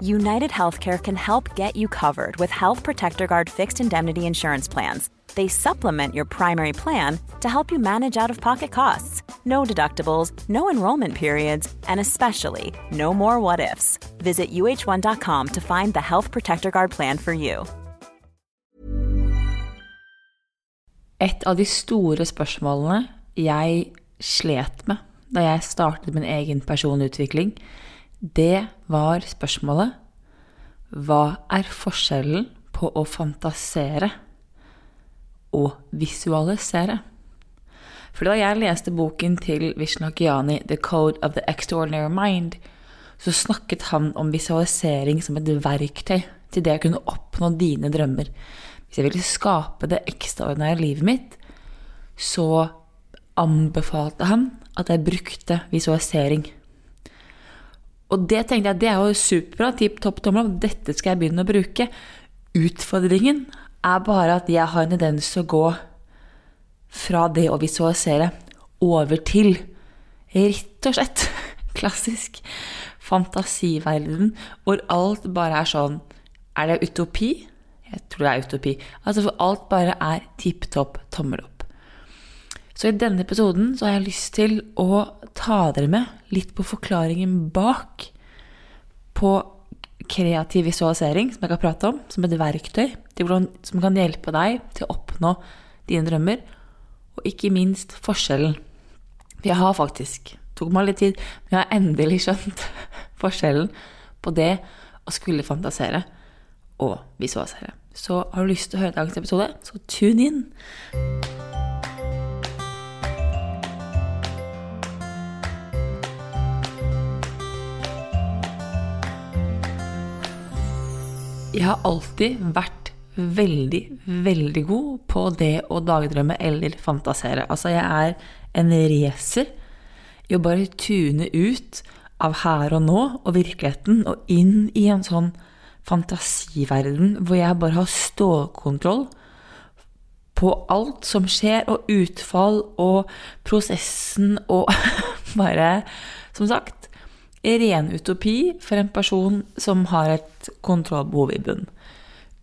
United Healthcare can help get you covered with Health Protector Guard fixed indemnity insurance plans. They supplement your primary plan to help you manage out of pocket costs. No deductibles, no enrollment periods, and especially no more what ifs. Visit uh1.com to find the Health Protector Guard plan for you. Et av de store spørsmålene jeg slet med da jeg startet min egen personutvikling, det var spørsmålet Hva er forskjellen på å fantasere og visualisere? For da jeg leste boken til Vishnakiani, 'The Code of the Extraordinary Mind', så snakket han om visualisering som et verktøy til det å kunne oppnå dine drømmer. Hvis jeg ville skape det ekstraordinære livet mitt, så anbefalte han at jeg brukte visualisering. Og det tenkte jeg, det er jo superbra, tipp topp tommel opp, dette skal jeg begynne å bruke. Utfordringen er bare at jeg har en tendens til å gå fra det å visualisere over til rett og slett klassisk fantasiverden, hvor alt bare er sånn Er det utopi? Jeg tror det er utopi. Altså for alt bare er tipp topp tommel opp. Så i denne episoden så har jeg lyst til å ta dere med litt på forklaringen bak på kreativ visualisering, som jeg kan prate om, som et verktøy hvordan, som kan hjelpe deg til å oppnå dine drømmer, og ikke minst forskjellen. For jeg har faktisk tok meg litt tid, men jeg har endelig skjønt forskjellen på det å skulle fantasere og visualisere. Så har du lyst til å høre dagens episode, så tune inn. Jeg har alltid vært veldig, veldig god på det å dagdrømme eller fantasere. Altså, jeg er en racer i å bare tune ut av her og nå og virkeligheten og inn i en sånn fantasiverden hvor jeg bare har stålkontroll på alt som skjer, og utfall og prosessen og bare Som sagt, ren utopi for en person som har et kontrollbehov i bunn.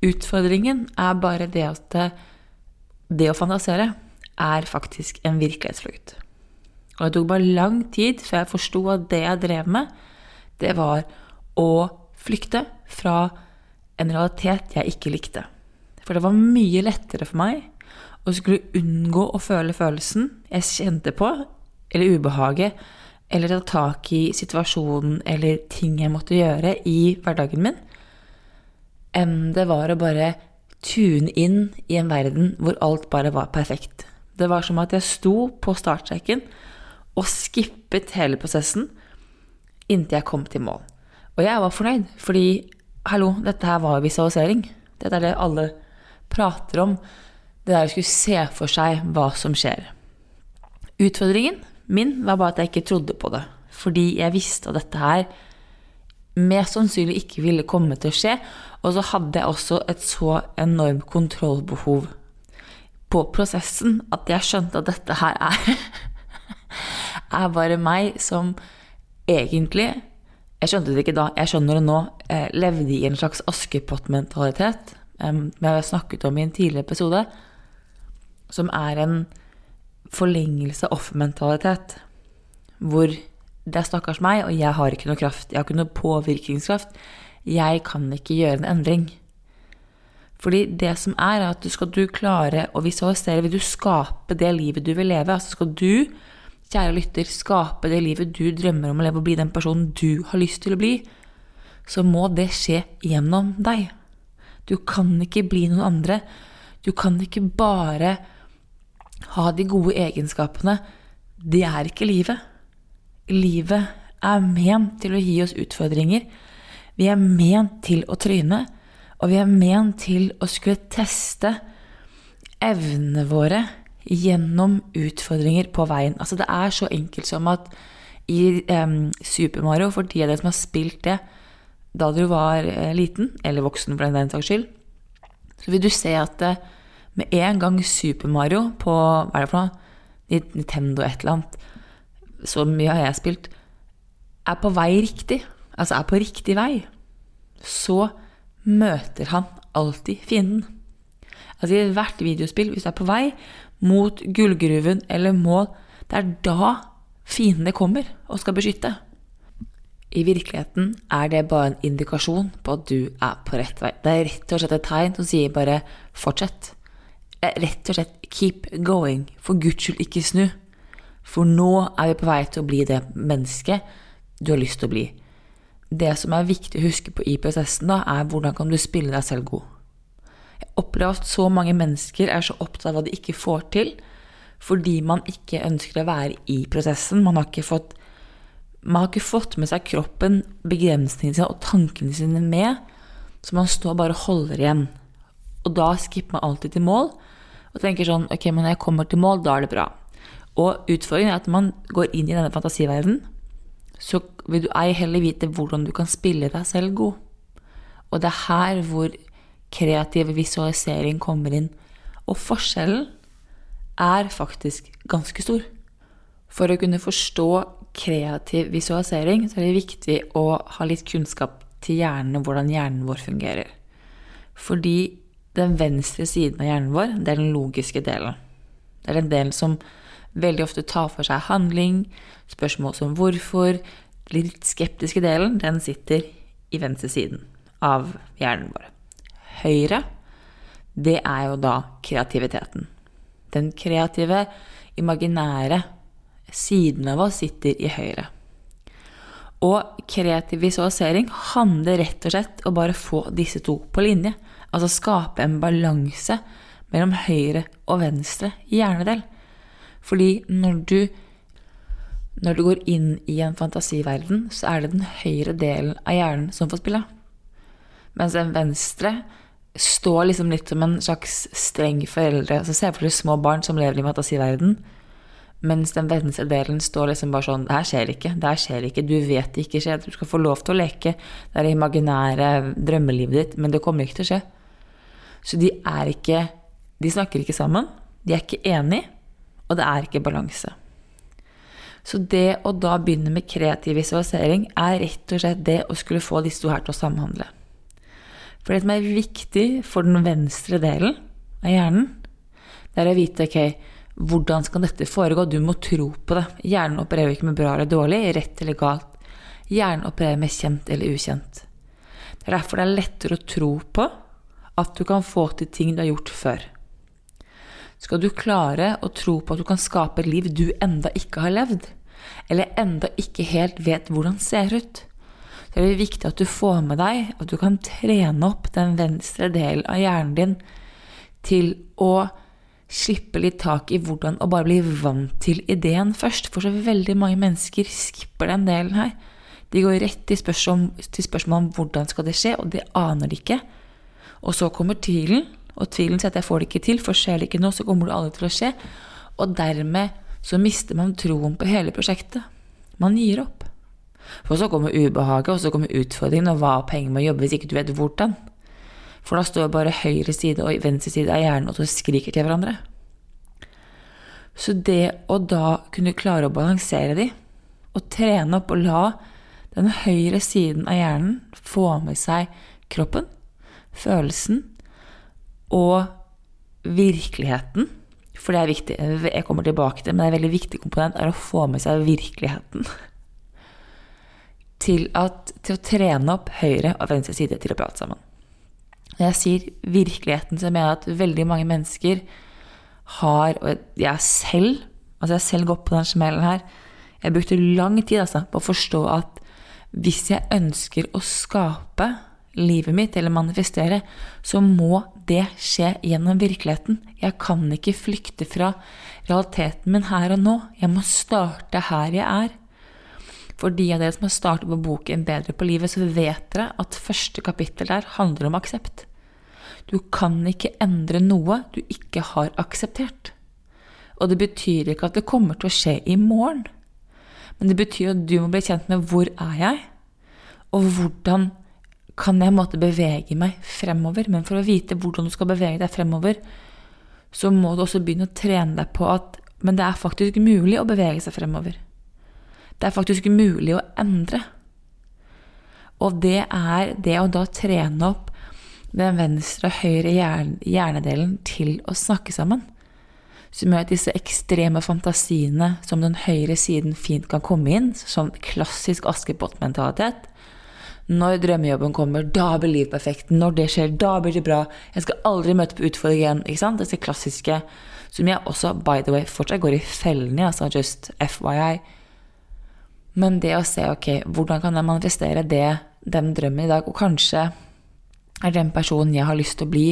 Utfordringen er bare det at det å fantasere er faktisk en virkelighetsflukt. Og det tok bare lang tid før jeg forsto at det jeg drev med, det var å flykte fra en realitet jeg ikke likte. For det var mye lettere for meg å skulle unngå å føle følelsen jeg kjente på, eller ubehaget, eller ta tak i situasjonen eller ting jeg måtte gjøre i hverdagen min, enn det var å bare tune inn i en verden hvor alt bare var perfekt. Det var som at jeg sto på startstreken og skippet hele prosessen inntil jeg kom til mål. Og jeg var fornøyd, fordi hallo, dette her var visualisering. Dette er det alle prater om. Det der å skulle se for seg hva som skjer. Utfordringen min var bare at jeg ikke trodde på det. Fordi jeg visste at dette her mest sannsynlig ikke ville komme til å skje. Og så hadde jeg også et så enormt kontrollbehov på prosessen at jeg skjønte at dette her er er bare meg som egentlig Jeg skjønte det ikke da, jeg skjønner det nå. Jeg levde i en slags Askepott-mentalitet. um, vi har snakket om i en tidligere episode, som er en forlengelse av offermentalitet. Hvor det er stakkars meg, og jeg har ikke noe kraft. Jeg har ikke noe påvirkningskraft. Jeg kan ikke gjøre en endring. Fordi det som er, er at du skal du klare å visualisere, vil du skape det livet du vil leve. Altså skal du, kjære lytter, skape det livet du drømmer om å leve og bli den personen du har lyst til å bli, så må det skje gjennom deg. Du kan ikke bli noen andre. Du kan ikke bare ha de gode egenskapene. Det er ikke livet. Livet er ment til å gi oss utfordringer. Vi er ment til å tryne, og vi er ment til å skulle teste evnene våre gjennom utfordringer på veien. Altså, det er så enkelt som at i um, Super Mario, for de av dere som har spilt det da du var uh, liten, eller voksen for den saks skyld, så vil du se at uh, med en gang Super Mario på hva er det for noe? Nintendo et eller annet, så mye har jeg spilt, er på vei riktig, altså er på riktig vei, så møter han alltid fienden. Altså i hvert videospill, hvis du er på vei mot gullgruven eller mål, det er da fiendene kommer og skal beskytte. I virkeligheten er det bare en indikasjon på at du er på rett vei. Det er rett og slett et tegn som sier bare 'fortsett'. Rett og slett 'keep going'. For guds skyld, ikke snu. For nå er vi på vei til å bli det mennesket du har lyst til å bli. Det som er viktig å huske på i prosessen, da, er hvordan kan du spille deg selv god. Jeg opplever at så mange mennesker er så opptatt av hva de ikke får til, fordi man ikke ønsker å være i prosessen. Man har ikke fått, har ikke fått med seg kroppen, begrensningene sine og tankene sine med, så man står bare og holder igjen. Og da skipper man alltid til mål og tenker sånn Ok, men når jeg kommer til mål, da er det bra. Og utfordringen er at når man går inn i denne fantasiverdenen, så vil du ei heller vite hvordan du kan spille deg selv god. Og det er her hvor kreativ visualisering kommer inn. Og forskjellen er faktisk ganske stor. For å kunne forstå kreativ visualisering, så er det viktig å ha litt kunnskap til hjernen og hvordan hjernen vår fungerer. Fordi den venstre siden av hjernen vår, det er den logiske delen. Det er den delen som veldig ofte tar for seg handling, spørsmål som hvorfor. Litt skeptiske delen, den sitter i venstre siden av hjernen vår. Høyre, det er jo da kreativiteten. Den kreative, imaginære siden av oss sitter i høyre. Og kreativ visualisering handler rett og slett om å bare få disse to på linje. Altså skape en balanse mellom høyre og venstre hjernedel. Fordi når du, når du går inn i en fantasiverden, så er det den høyre delen av hjernen som får spille. Mens den venstre står liksom litt som en slags streng foreldre. Så Se for deg små barn som lever i fantasiverden. Mens den venstre delen står liksom bare sånn Det her skjer ikke. Det her skjer ikke. Du vet det ikke skjer. Du skal få lov til å leke det er det imaginære drømmelivet ditt, men det kommer ikke til å skje. Så de er ikke De snakker ikke sammen. De er ikke enige, og det er ikke balanse. Så det å da begynne med kreativ visualisering er rett og slett det å skulle få disse to her til å samhandle. For det som er viktig for den venstre delen av hjernen, det er å vite ok, hvordan skal dette foregå? Du må tro på det. Hjernen opererer ikke med bra eller dårlig, rett eller galt. Hjernen opererer med kjent eller ukjent. Det er derfor det er lettere å tro på at du kan få til ting du har gjort før. Skal du klare å tro på at du kan skape et liv du enda ikke har levd, eller enda ikke helt vet hvordan det ser ut, så er det viktig at du får med deg at du kan trene opp den venstre delen av hjernen din til å slippe litt tak i hvordan å bare bli vant til ideen først. For så veldig mange mennesker skipper den delen her. De går rett til spørsmål, til spørsmål om hvordan skal det skje, og det aner de ikke. Og så kommer tvilen, og tvilen sier at 'jeg får det ikke til', for skjer det ikke nå, så kommer det aldri til å skje. Og dermed så mister man troen på hele prosjektet. Man gir opp. For så kommer ubehaget, og så kommer utfordringen, og hva er penger med å jobbe hvis ikke du vet hvordan? For da står bare høyre side og venstre side av hjernen og skriker til hverandre. Så det å da kunne klare å balansere de, og trene opp og la den høyre siden av hjernen få med seg kroppen, følelsen, og virkeligheten. For det er viktig. Jeg kommer tilbake til men en veldig viktig komponent er å få med seg virkeligheten. Til, at, til å trene opp høyre og venstre side til å prate sammen. Når jeg sier virkeligheten, så mener jeg at veldig mange mennesker har Og jeg selv, altså jeg selv gått på den smellen her. Jeg brukte lang tid altså, på å forstå at hvis jeg ønsker å skape livet mitt eller manifestere, så må det skje gjennom virkeligheten. Jeg kan ikke flykte fra realiteten min her og nå. Jeg må starte her jeg er. For de av dere som har startet på boken Bedre på livet, så vet dere at første kapittel der handler om aksept. Du kan ikke endre noe du ikke har akseptert. Og det betyr ikke at det kommer til å skje i morgen. Men det betyr at du må bli kjent med hvor er jeg, og hvordan kan jeg måtte bevege meg fremover. Men for å vite hvordan du skal bevege deg fremover, så må du også begynne å trene deg på at men det er faktisk mulig å bevege seg fremover. Det er faktisk mulig å endre. Og det er det å da trene opp den venstre og høyre hjernedelen til å snakke sammen. Som gjør at disse ekstreme fantasiene som den høyre siden fint kan komme inn, sånn klassisk Askepott-mentalitet, når drømmejobben kommer, da blir livet perfekt. Når det skjer, da blir det bra. Jeg skal aldri møte på utfordringen. ikke sant? Disse klassiske som jeg også, by the way, fortsatt går i fellene i. Altså just FYI. Men det å se, ok, hvordan kan jeg manifestere det, den drømmen i dag? Og kanskje er den personen jeg har lyst til å bli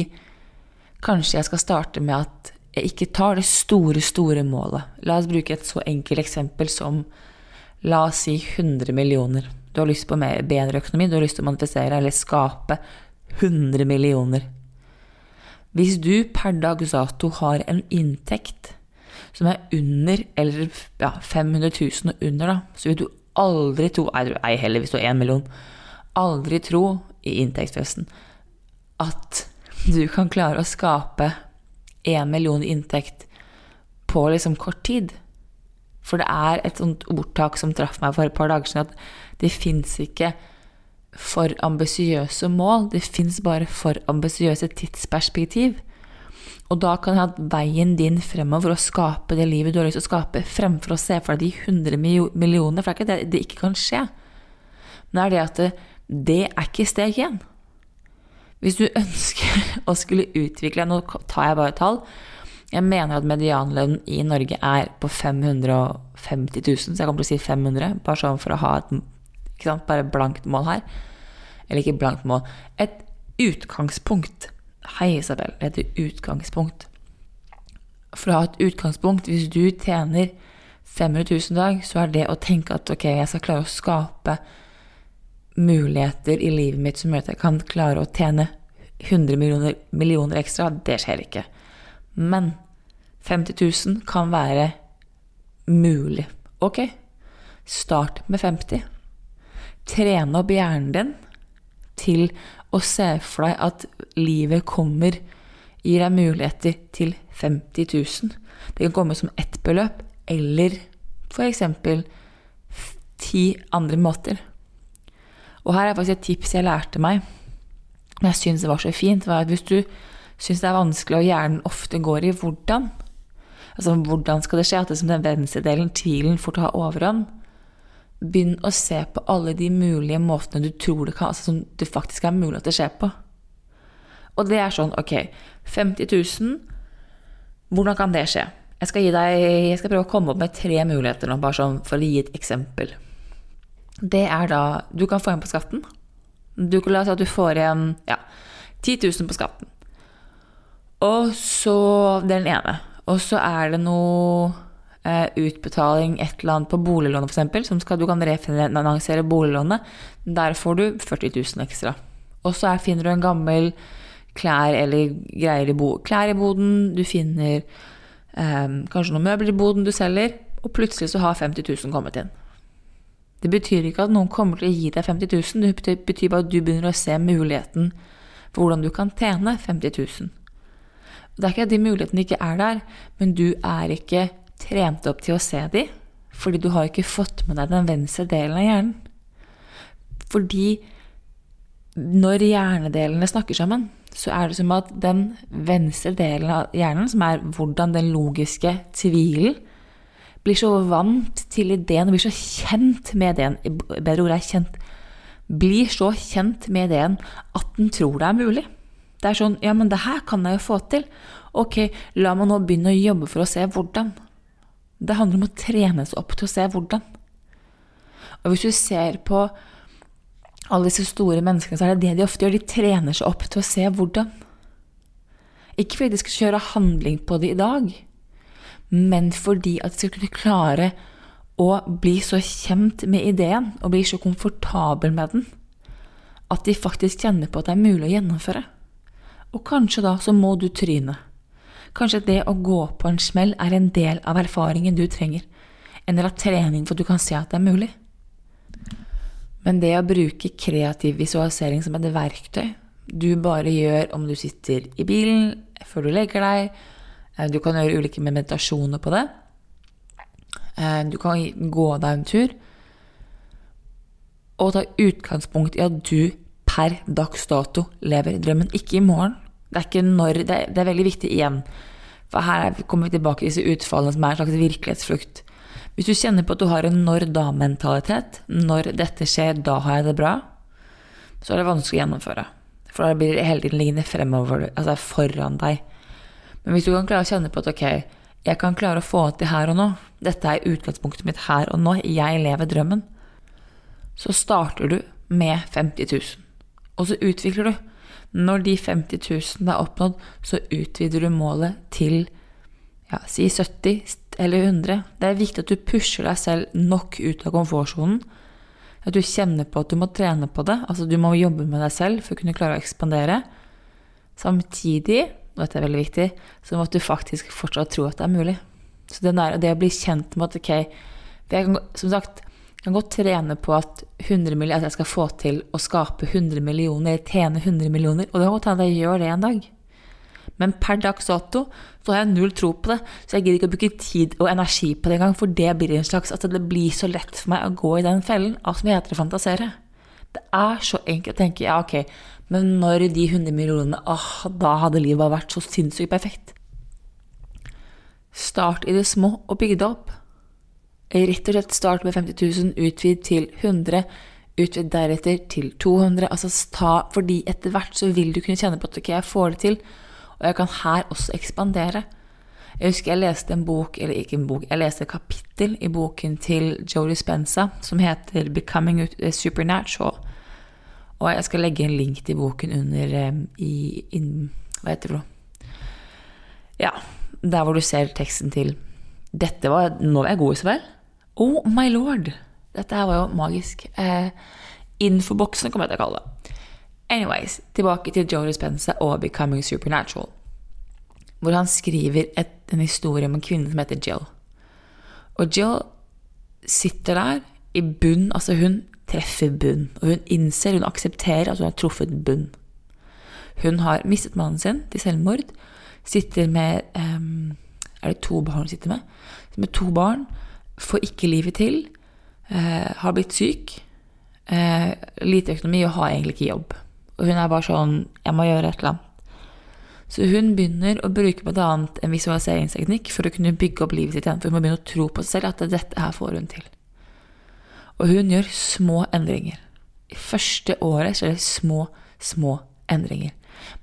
Kanskje jeg skal starte med at jeg ikke tar det store, store målet. La oss bruke et så enkelt eksempel som la oss si 100 millioner. Du har lyst på mer, bedre økonomi, du har lyst til å manifestere eller skape 100 millioner. Hvis du per dags dato har en inntekt som er under, eller ja, 500 000 og under, da, så vil du aldri tro Ei heller hvis du har én million. Aldri tro i inntektsfesten at du kan klare å skape 1 million i inntekt på liksom kort tid. For det er et sånt ordtak som traff meg for et par dager siden, at det fins ikke for ambisiøse mål, det fins bare for ambisiøse tidsperspektiv. Og da kan at veien din fremover å skape det livet du har lyst til å skape, fremfor å se for deg de 100 millionene, for det er ikke det det ikke kan skje. Men det er det at det, det er ikke steg én. Hvis du ønsker å skulle utvikle Nå tar jeg bare tall. Jeg mener at medianlønnen i Norge er på 550 000, så jeg kommer til å si 500, bare sånn for å ha et sant, bare blankt mål her. Eller ikke blankt mål. Et utgangspunkt. Hei, Isabel. Det heter utgangspunkt. For å ha et utgangspunkt, hvis du tjener 500 000 dag, så er det å tenke at ok, jeg skal klare å skape muligheter i livet mitt som gjør at jeg kan klare å tjene 100 millioner, millioner ekstra, det skjer ikke. Men 50 000 kan være mulig. Ok, start med 50. Trene opp hjernen din til å se for deg at livet kommer, gir deg muligheter til 50 000. Det kan komme som ett beløp, eller f.eks. ti andre måter. Og her er faktisk et tips jeg lærte meg, men jeg syns det var så fint, var at hvis du syns det er vanskelig, og hjernen ofte går i hvordan. Altså hvordan skal det skje? At det som den venstre delen, tvilen, får ta overhånd. Begynn å se på alle de mulige måtene du tror det kan, altså som det faktisk er mulig at det skjer på. Og det er sånn, ok, 50 000, hvordan kan det skje? Jeg skal, deg, jeg skal prøve å komme opp med tre muligheter nå, bare sånn for å gi et eksempel. Det er da Du kan få igjen på skatten. Du kan la oss si at du får igjen ja, 10 000 på skatten. Og så Det er den ene. Og så er det noe eh, utbetaling, et eller annet på boliglånet f.eks., som skal, du kan refinansiere boliglånet. Der får du 40 000 ekstra. Og så er, finner du en gammel klær eller greier i, bo, klær i boden. Du finner eh, kanskje noen møbler i boden du selger, og plutselig så har 50 000 kommet inn. Det betyr ikke at noen kommer til å gi deg 50 000, det betyr bare at du begynner å se muligheten for hvordan du kan tjene 50 000. Det er ikke at de mulighetene ikke er der, men du er ikke trent opp til å se de, fordi du har ikke fått med deg den venstre delen av hjernen. Fordi når hjernedelene snakker sammen, så er det som at den venstre delen av hjernen, som er hvordan den logiske tvilen, blir så vant til ideen og blir så kjent med ideen Bedre ord er kjent. Blir så kjent med ideen at den tror det er mulig. Det er sånn Ja, men det her kan jeg jo få til. Ok, la meg nå begynne å jobbe for å se hvordan. Det handler om å trene seg opp til å se hvordan. Og hvis du ser på alle disse store menneskene, så er det det de ofte gjør. De trener seg opp til å se hvordan. Ikke fordi de skal kjøre handling på det i dag, men fordi at de skal kunne klare å bli så kjent med ideen og bli så komfortabel med den at de faktisk kjenner på at det er mulig å gjennomføre. Og kanskje da så må du tryne. Kanskje det å gå på en smell er en del av erfaringen du trenger. En del av trening for at du kan se at det er mulig. Men det å bruke kreativ visualisering som et verktøy du bare gjør om du sitter i bilen før du legger deg, eh, du kan gjøre ulike meditasjoner på det, eh, du kan gå deg en tur, og ta utgangspunkt i at du per dags dato lever drømmen, ikke i morgen. Det er ikke når, det er, det er veldig viktig igjen, for her kommer vi tilbake til disse utfallene som er en slags virkelighetsflukt. Hvis du kjenner på at du har en når-da-mentalitet, når dette skjer, da har jeg det bra, så er det vanskelig å gjennomføre. For da blir det hele tiden liggende fremover, altså foran deg. Men hvis du kan klare å kjenne på at ok, jeg kan klare å få til her og nå, dette er utgangspunktet mitt her og nå, jeg lever drømmen, så starter du med 50 000. Og så utvikler du. Når de 50 000 er oppnådd, så utvider du målet til ja, si 70 eller 100. Det er viktig at du pusher deg selv nok ut av komfortsonen. At du kjenner på at du må trene på det. Altså du må jobbe med deg selv for å kunne klare å ekspandere. Samtidig, og dette er veldig viktig, så må du faktisk fortsatt tro at det er mulig. Så det, der, det å bli kjent med at ok jeg kan, som sagt, jeg kan godt trene på at, 100 millioner, at jeg skal få til å skape 100 millioner, tjene 100 millioner. Og det kan godt hende jeg gjør det en dag. Men per dags dato så har jeg null tro på det, så jeg gidder ikke å bruke tid og energi på det engang, for det blir en slags at det blir så lett for meg å gå i den fellen av som heter å fantasere. Det er så enkelt å tenke ja, ok, men når de 100 millionene ah, Da hadde livet vært så sinnssykt perfekt. Start i det små og bygg det opp. Rett og slett start med 50 000, utvid til 100 utvid deretter til 200. Altså ta, fordi etter hvert så vil du kunne kjenne på at ok, jeg får det til, og jeg kan her også ekspandere. Jeg husker jeg leste en bok, eller ikke en bok, jeg leste et kapittel i boken til Joe Dispenza som heter 'Becoming Supernatural'. Og jeg skal legge en link til boken under um, i in, Hva heter det? Ja, der hvor du ser teksten til 'Dette var Nå var jeg god, Isabel'. Oh my lord! Dette her var jo magisk. Eh, Infoboksen kommer jeg til å kalle det. Anyways, tilbake til Joe Dispenza og 'Becoming Supernatural', hvor han skriver et, en historie om en kvinne som heter Jill. Og Jill sitter der i bunn, altså hun treffer bunn, og hun innser, hun aksepterer at hun har truffet bunn. Hun har mistet mannen sin til selvmord, sitter med um, Er det to barn hun sitter med? Med to barn, får ikke livet til, eh, har blitt syk, eh, lite økonomi og har egentlig ikke jobb. Og hun er bare sånn Jeg må gjøre et eller annet. Så hun begynner å bruke bl.a. en visualiseringsteknikk for å kunne bygge opp livet sitt igjen. For hun må begynne å tro på seg selv at dette her får hun til. Og hun gjør små endringer. I første året så er det små, små endringer.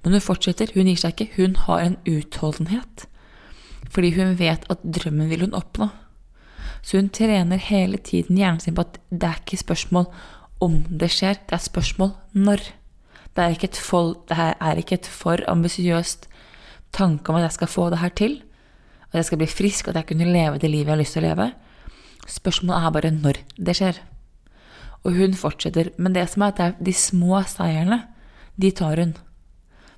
Men hun fortsetter, hun gir seg ikke. Hun har en utholdenhet. Fordi hun vet at drømmen vil hun oppnå. Så hun trener hele tiden hjernen sin på at det er ikke spørsmål om det skjer, det er spørsmål når. Det er ikke et for, er ikke et for ambisiøst tanke om at jeg skal få det her til, at jeg skal bli frisk, at jeg kunne leve det livet jeg har lyst til å leve. Spørsmålet er bare når det skjer. Og hun fortsetter. Men det som er at de små seierne, de tar hun.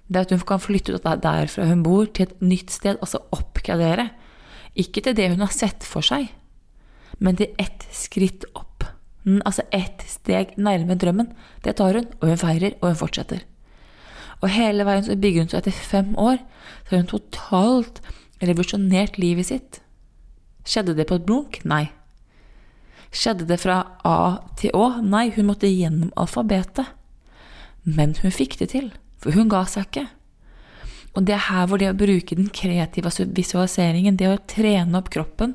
Det at hun kan flytte ut derfra hun bor, til et nytt sted, altså oppgradere. Ikke til det hun har sett for seg, men til ett skritt opp altså ett steg nærmere drømmen. Det tar hun, og hun feirer, og hun fortsetter. Og hele veien så bygger hun så etter fem år så har hun totalt revolusjonert livet sitt. Skjedde det på et blunk? Nei. Skjedde det fra A til Å? Nei, hun måtte gjennom alfabetet. Men hun fikk det til, for hun ga seg ikke. Og det er her hvor det å bruke den kreative visualiseringen, det å trene opp kroppen,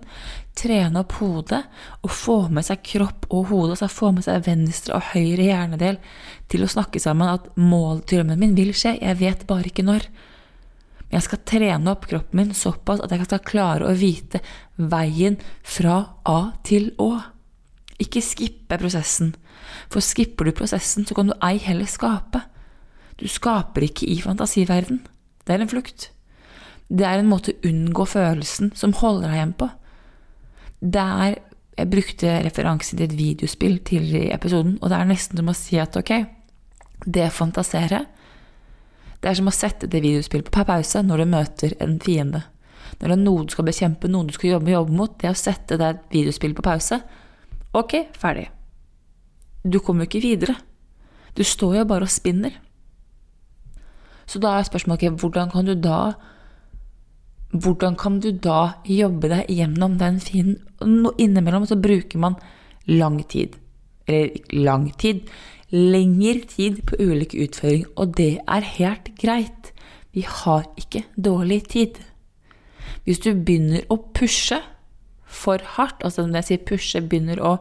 trene opp hodet og få med seg kropp og hode, altså få med seg venstre og høyre hjernedel til å snakke sammen at mål, drømmen min vil skje, jeg vet bare ikke når. Men jeg skal trene opp kroppen min såpass at jeg skal klare å vite veien fra A til Å. Ikke skippe prosessen, for skipper du prosessen, så kan du ei heller skape. Du skaper ikke i fantasiverden. Det er en flukt. Det er en måte å unngå følelsen som holder deg igjen på. Det er Jeg brukte referansen til et videospill tidligere i episoden, og det er nesten som å si at ok, det fantaserer. Det er som å sette det videospillet på pause når du møter en fiende. Når det er noe du skal bekjempe, noe du skal jobbe, jobbe mot, det er å sette det videospillet på pause. Ok, ferdig. Du kommer jo ikke videre. Du står jo bare og spinner. Så da er spørsmålet okay, hvordan kan du da hvordan kan du da jobbe deg gjennom den fienden? Innimellom så bruker man lang tid. Eller lang tid. Lengre tid på ulike utføring, og det er helt greit. Vi har ikke dårlig tid. Hvis du begynner å pushe for hardt, altså når jeg sier pushe, begynner å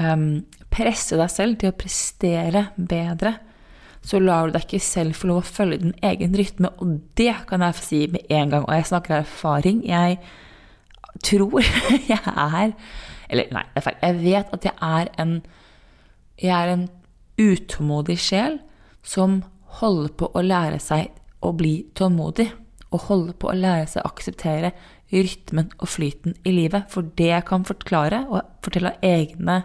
um, presse deg selv til å prestere bedre, så lar du deg ikke selv få lov å følge din egen rytme. Og det kan jeg si med en gang, og jeg snakker av erfaring. Jeg tror jeg er Eller nei, det er feil. Jeg vet at jeg er en Jeg er en utålmodig sjel som holder på å lære seg å bli tålmodig. Og holder på å lære seg å akseptere rytmen og flyten i livet. For det jeg kan forklare og fortelle av egne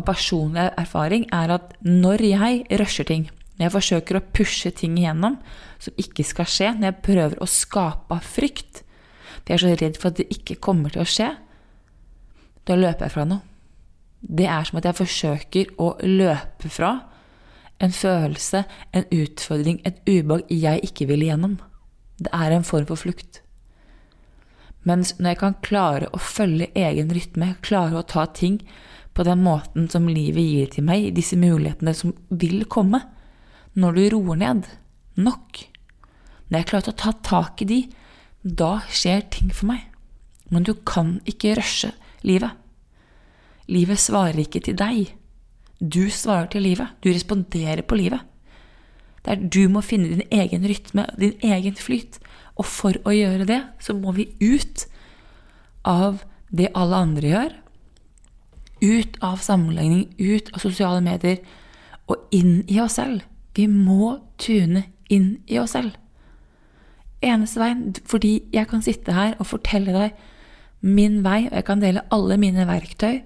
av personlig erfaring, er at når jeg rusher ting, når jeg forsøker å pushe ting igjennom som ikke skal skje, når jeg prøver å skape frykt, for jeg er så redd for at det ikke kommer til å skje, da løper jeg fra noe. Det er som at jeg forsøker å løpe fra en følelse, en utfordring, et ubehag jeg ikke vil igjennom. Det er en form for flukt. Mens når jeg kan klare å følge egen rytme, klare å ta ting på den måten som livet gir til meg, disse mulighetene som vil komme, når du roer ned nok. Når jeg klarer å ta tak i de, da skjer ting for meg. Men du kan ikke rushe livet. Livet svarer ikke til deg. Du svarer til livet. Du responderer på livet. Der du må finne din egen rytme, din egen flyt. Og for å gjøre det, så må vi ut av det alle andre gjør, ut av sammenligning, ut av sosiale medier og inn i oss selv. Vi må tune inn i oss selv. Eneste veien, fordi jeg kan sitte her og fortelle deg min vei, og jeg kan dele alle mine verktøy,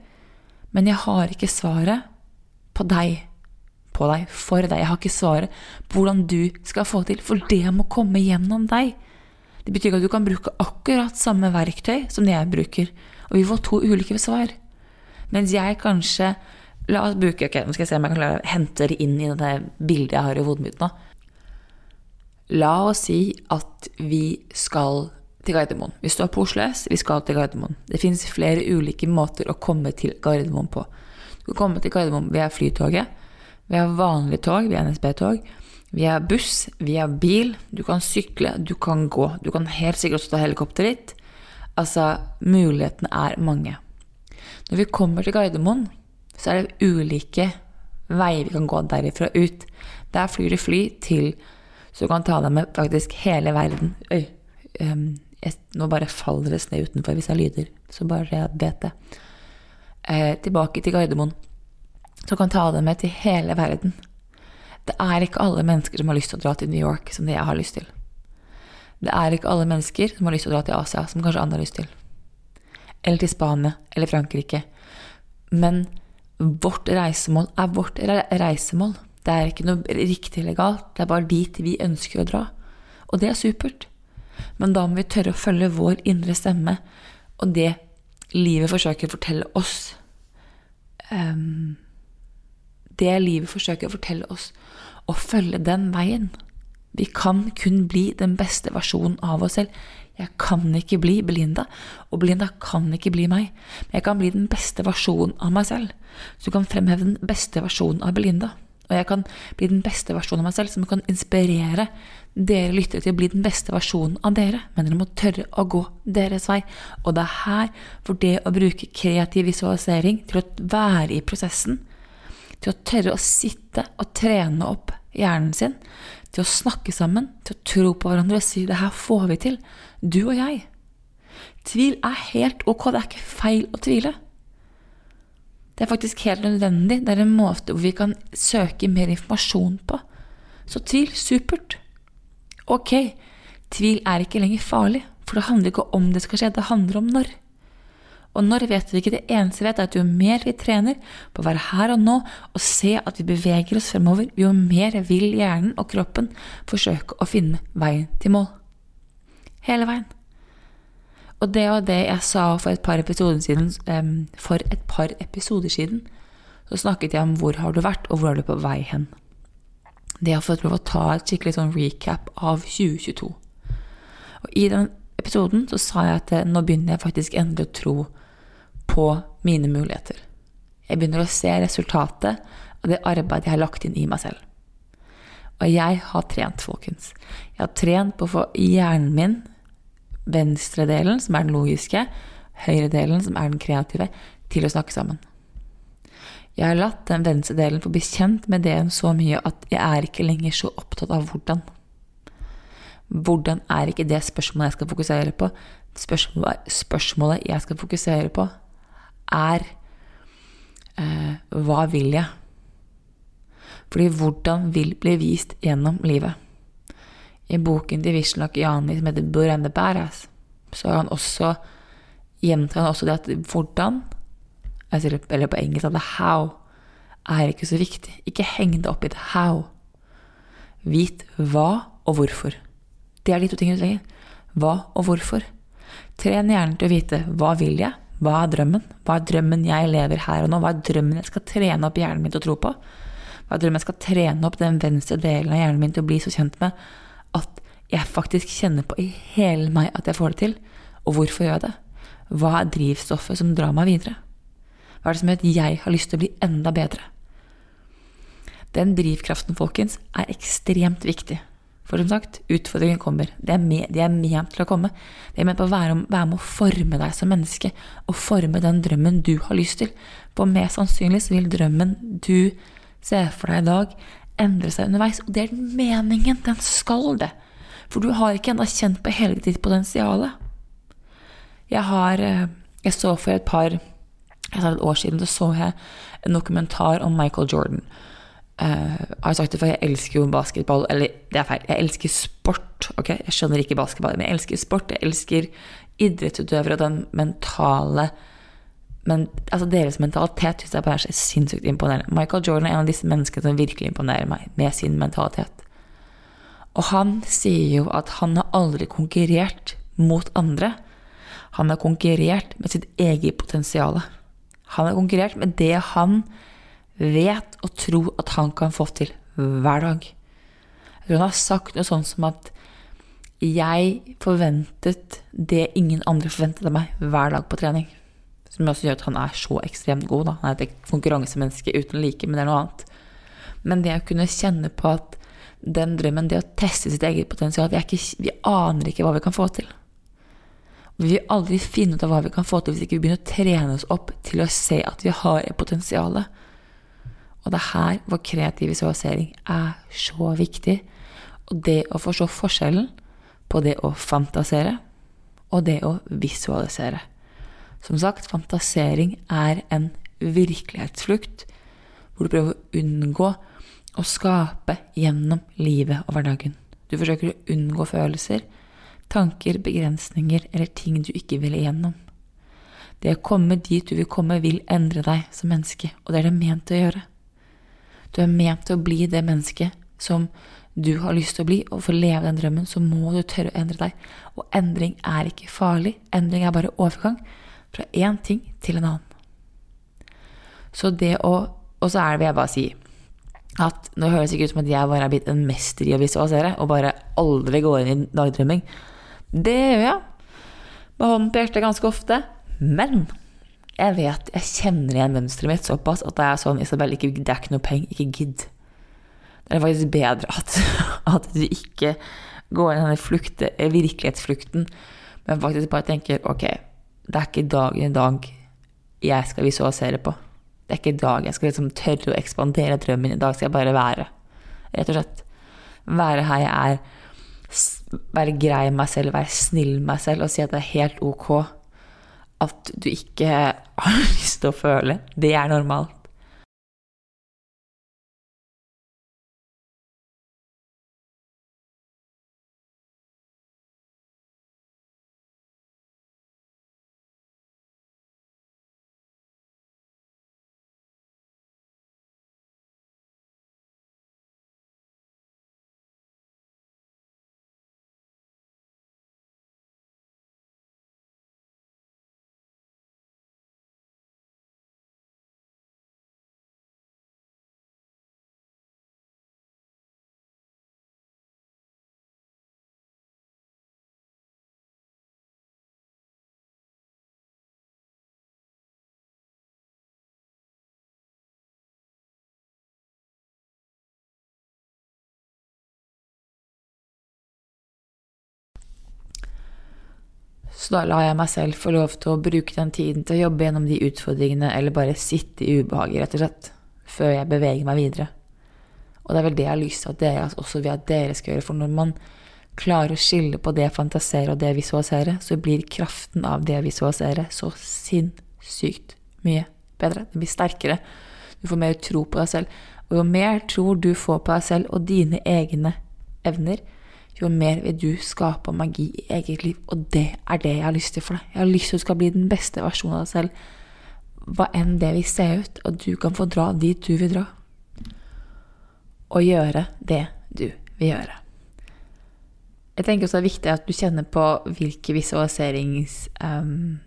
men jeg har ikke svaret på deg, på deg, for deg. Jeg har ikke svaret på hvordan du skal få til, for det må komme gjennom deg. Det betyr ikke at du kan bruke akkurat samme verktøy som det jeg bruker, og vi får to ulike svar. Mens jeg kanskje La oss bruke ok, nå skal jeg se om jeg kan klare å hente det inn i det bildet jeg har i hodet mitt nå. La oss si at vi skal til Gardermoen. Vi står på Oslo S, vi skal til Gardermoen. Det finnes flere ulike måter å komme til Gardermoen på. Du kan komme til Gardermoen via Flytoget, vi har vanlig tog, vi har NSB-tog, vi har buss, vi har bil. Du kan sykle, du kan gå. Du kan helt sikkert også ta helikopteret ditt. Altså, mulighetene er mange. Når vi kommer til Gardermoen, så er det ulike veier vi kan gå derifra ut. Der flyr det fly til Så du kan ta deg med faktisk hele verden. Øy, um, jeg, nå bare faller det snø utenfor hvis jeg lyder, så bare vet det. Eh, tilbake til Gardermoen. Så du kan ta deg med til hele verden. Det er ikke alle mennesker som har lyst til å dra til New York som det jeg har lyst til. Det er ikke alle mennesker som har lyst til å dra til Asia, som kanskje andre har lyst til eller til Spania eller Frankrike. Men vårt reisemål er vårt reisemål. Det er ikke noe riktig eller galt, det er bare dit vi ønsker å dra. Og det er supert. Men da må vi tørre å følge vår indre stemme og det livet forsøker å fortelle oss. Um, det livet forsøker å fortelle oss, å følge den veien. Vi kan kun bli den beste versjonen av oss selv. Jeg kan ikke bli Belinda, og Belinda kan ikke bli meg, men jeg kan bli den beste versjonen av meg selv. som kan fremheve den beste versjonen av Belinda. Og jeg kan bli den beste versjonen av meg selv, som kan inspirere dere lyttere til å bli den beste versjonen av dere. Men dere må tørre å gå deres vei. Og det er her, for det å bruke kreativ visualisering til å være i prosessen, til å tørre å sitte og trene opp hjernen sin, til å snakke sammen, til å tro på hverandre og si 'det her får vi til', du og jeg. Tvil er helt ok, det er ikke feil å tvile. Det er faktisk helt nødvendig. Det er en måte hvor vi kan søke mer informasjon på. Så tvil, supert. Ok, tvil er ikke lenger farlig, for det handler ikke om det skal skje, det handler om når. Og når vet vi ikke. Det eneste vi vet, er at jo mer vi trener på å være her og nå og se at vi beveger oss fremover, jo mer vil hjernen og kroppen forsøke å finne veien til mål. Hele veien. Og det var det jeg sa for et par episoder siden. For et par episoder siden så snakket jeg om hvor har du vært, og hvor er du på vei hen. Det har fått lov å ta et skikkelig sånn recap av 2022. Og i den episoden så sa jeg at nå begynner jeg faktisk endelig å tro på mine muligheter. Jeg begynner å se resultatet av det arbeidet jeg har lagt inn i meg selv. Og jeg har trent, folkens. Jeg har trent på å få hjernen min venstredelen, som er den logiske, høyredelen, som er den kreative, til å snakke sammen. Jeg har latt den venstre delen få bli kjent med det så mye at jeg er ikke lenger så opptatt av hvordan. Hvordan er ikke det spørsmålet jeg skal fokusere på. Spørsmålet jeg skal fokusere på, er eh, hva vil jeg? Fordi hvordan vil bli vist gjennom livet. I boken til Vishen Jani som heter Bur and the Badass, så har han også gjentar han også det at hvordan, eller på engelsk at how, er ikke så viktig. Ikke heng det opp i det how. Vit hva og hvorfor. Det er de to tingene du trenger. Hva og hvorfor. Tren hjernen til å vite hva vil jeg, hva er drømmen, hva er drømmen jeg lever her og nå, hva er drømmen jeg skal trene opp hjernen min til å tro på, hva er drømmen jeg skal trene opp den venstre delen av hjernen min til å bli så kjent med at jeg faktisk kjenner på i hele meg at jeg får det til. Og hvorfor gjør jeg det? Hva er drivstoffet som drar meg videre? Hva er det som gjør at jeg har lyst til å bli enda bedre? Den drivkraften, folkens, er ekstremt viktig. For som sagt, utfordringen kommer. De er, med, de er ment til å komme. De er ment på å være, være, med å forme deg som menneske, og forme den drømmen du har lyst til. For mest sannsynlig så vil drømmen du ser for deg i dag, endre seg underveis. Og det er meningen. Den skal det. For du har ikke ennå kjent på hele ditt potensial. Jeg har eh, Jeg så for et par jeg sa et år siden så jeg en dokumentar om Michael Jordan. Uh, jeg sagt det for jeg elsker jo basketball. Eller det er feil, jeg elsker sport. ok? Jeg skjønner ikke basketball, men jeg elsker sport. Jeg elsker idrettsutøvere og den mentale men, altså Deres mentalitet synes jeg bare er så sinnssykt imponerende. Michael Jordan er en av disse menneskene som virkelig imponerer meg med sin mentalitet. Og han sier jo at han har aldri konkurrert mot andre. Han har konkurrert med sitt eget potensial. Han har konkurrert med det han vet og tror at han kan få til hver dag. Jeg tror han har sagt noe sånt som at jeg forventet det ingen andre forventet av meg hver dag på trening. Som også gjør at han er så ekstremt god. Da. Han er et konkurransemenneske uten like, men det er noe annet. Men det å kunne kjenne på at den drømmen, det å teste sitt eget potensial vi, ikke, vi, aner ikke hva vi kan få til. Vi vil aldri finne ut av hva vi kan få til hvis ikke vi begynner å trene oss opp til å se at vi har et potensial. Og det er her vår kreative visualisering er så viktig. Og det å forstå forskjellen på det å fantasere og det å visualisere. Som sagt, fantasering er en virkelighetsflukt hvor du prøver å unngå å skape gjennom livet og hverdagen. Du forsøker å unngå følelser, tanker, begrensninger eller ting du ikke vil igjennom. Det å komme dit du vil komme, vil endre deg som menneske, og det er det ment å gjøre. Du er ment til å bli det mennesket som du har lyst til å bli, og for å leve den drømmen så må du tørre å endre deg. Og endring er ikke farlig, endring er bare overgang fra én ting til en annen. Så det å Og så er det, vil jeg bare si, at nå høres det ikke ut som at jeg bare er blitt en mester i å visualisere og bare aldri går inn i dagdrømming. Det gjør jeg. Med hånden på hjertet ganske ofte. Men jeg vet, jeg kjenner igjen mønsteret mitt såpass at det er sånn Isabel, ikke, det er ikke noe penger, ikke gidd. Det er faktisk bedre at, at du ikke går inn i denne flukte, virkelighetsflukten, men faktisk bare tenker ok, det er ikke dagen i dag jeg skal visualisere på. Det er ikke i dag jeg skal liksom tørre å ekspandere drømmen. I dag skal jeg bare være. Rett og slett. Være her jeg er. Være grei med meg selv, være snill med meg selv og si at det er helt ok at du ikke har lyst til å føle. Det er normalt. Så da lar jeg meg selv få lov til å bruke den tiden til å jobbe gjennom de utfordringene, eller bare sitte i ubehaget, rett og slett, før jeg beveger meg videre. Og det er vel det jeg har lyst til at dere også vil at dere skal gjøre, for når man klarer å skille på det fantasere og det visualisere, så blir kraften av det visualisere så sinnssykt mye bedre. Det blir sterkere. Du får mer tro på deg selv. Og jo mer tro du får på deg selv og dine egne evner, jo mer vil du skape magi i eget liv. Og det er det jeg har lyst til for deg. Jeg har lyst til at du skal bli den beste versjonen av deg selv. Hva enn det vil se ut, og du kan få dra dit du vil dra. Og gjøre det du vil gjøre. Jeg tenker også det er viktig at du kjenner på hvilke visualiserings... Um,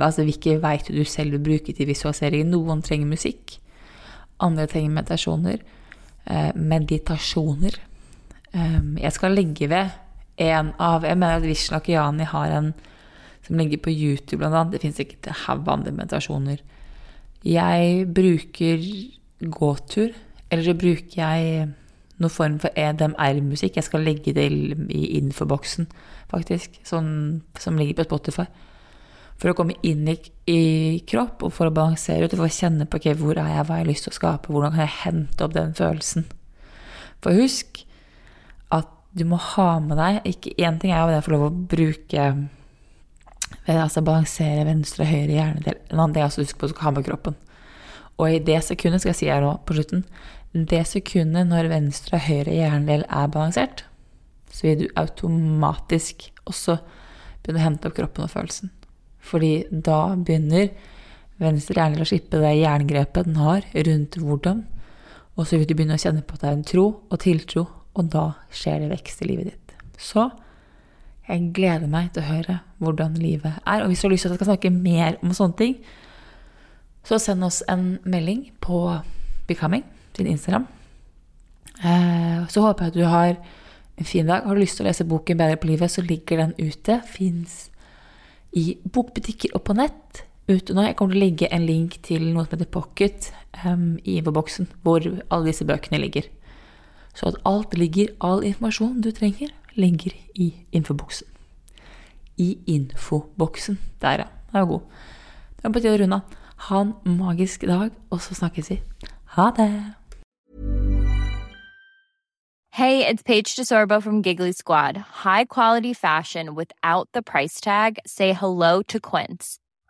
altså hvilke verktøy du selv vil bruke til visualisering. Noen trenger musikk. Andre trenger meditasjoner. Eh, meditasjoner jeg skal legge ved en av Jeg mener at Vishnu Akiani har en som ligger på YouTube, blant annet. Det fins sikkert en haug andre meditasjoner. Jeg bruker gåtur, eller så bruker jeg noen form for EDMR-musikk. Jeg skal legge det i infoboksen, faktisk, som, som ligger på Spotify. For å komme inn i, i kropp, og for å balansere ut, og for å kjenne på okay, hvor er jeg, hva har jeg lyst til å skape, hvordan kan jeg hente opp den følelsen. For husk, du må ha med deg ikke Én ting er jo det å få lov å bruke Altså balansere venstre og høyre hjernedel. En annen ting er å huske på at du skal ha med kroppen. Og i det sekundet, skal jeg si her nå på slutten Det sekundet når venstre og høyre hjernedel er balansert, så vil du automatisk også begynne å hente opp kroppen og følelsen. Fordi da begynner venstre hjernedel å slippe det jerngrepet den har rundt hvordan, og så vil du begynne å kjenne på at det er en tro og tiltro og da skjer det vekst i livet ditt. Så jeg gleder meg til å høre hvordan livet er. Og hvis du har lyst til at jeg skal snakke mer om sånne ting, så send oss en melding på Becoming, sin Instagram. Eh, så håper jeg at du har en fin dag. Har du lyst til å lese boken Bedre på livet, så ligger den ute. Fins i bokbutikker og på nett ute nå. Jeg kommer til å legge en link til noe som heter Pocket um, i infoboksen, hvor alle disse bøkene ligger. Så at alt ligger, all informasjon du trenger, ligger i infoboksen. I infoboksen. Der, ja. Den er god. Det er på tide å runde av. Ha en magisk dag, og så snakkes vi. Ha det! Hey, it's Paige DeSorbo from Giggly Squad. High quality fashion without the price tag. Say hello to Quince.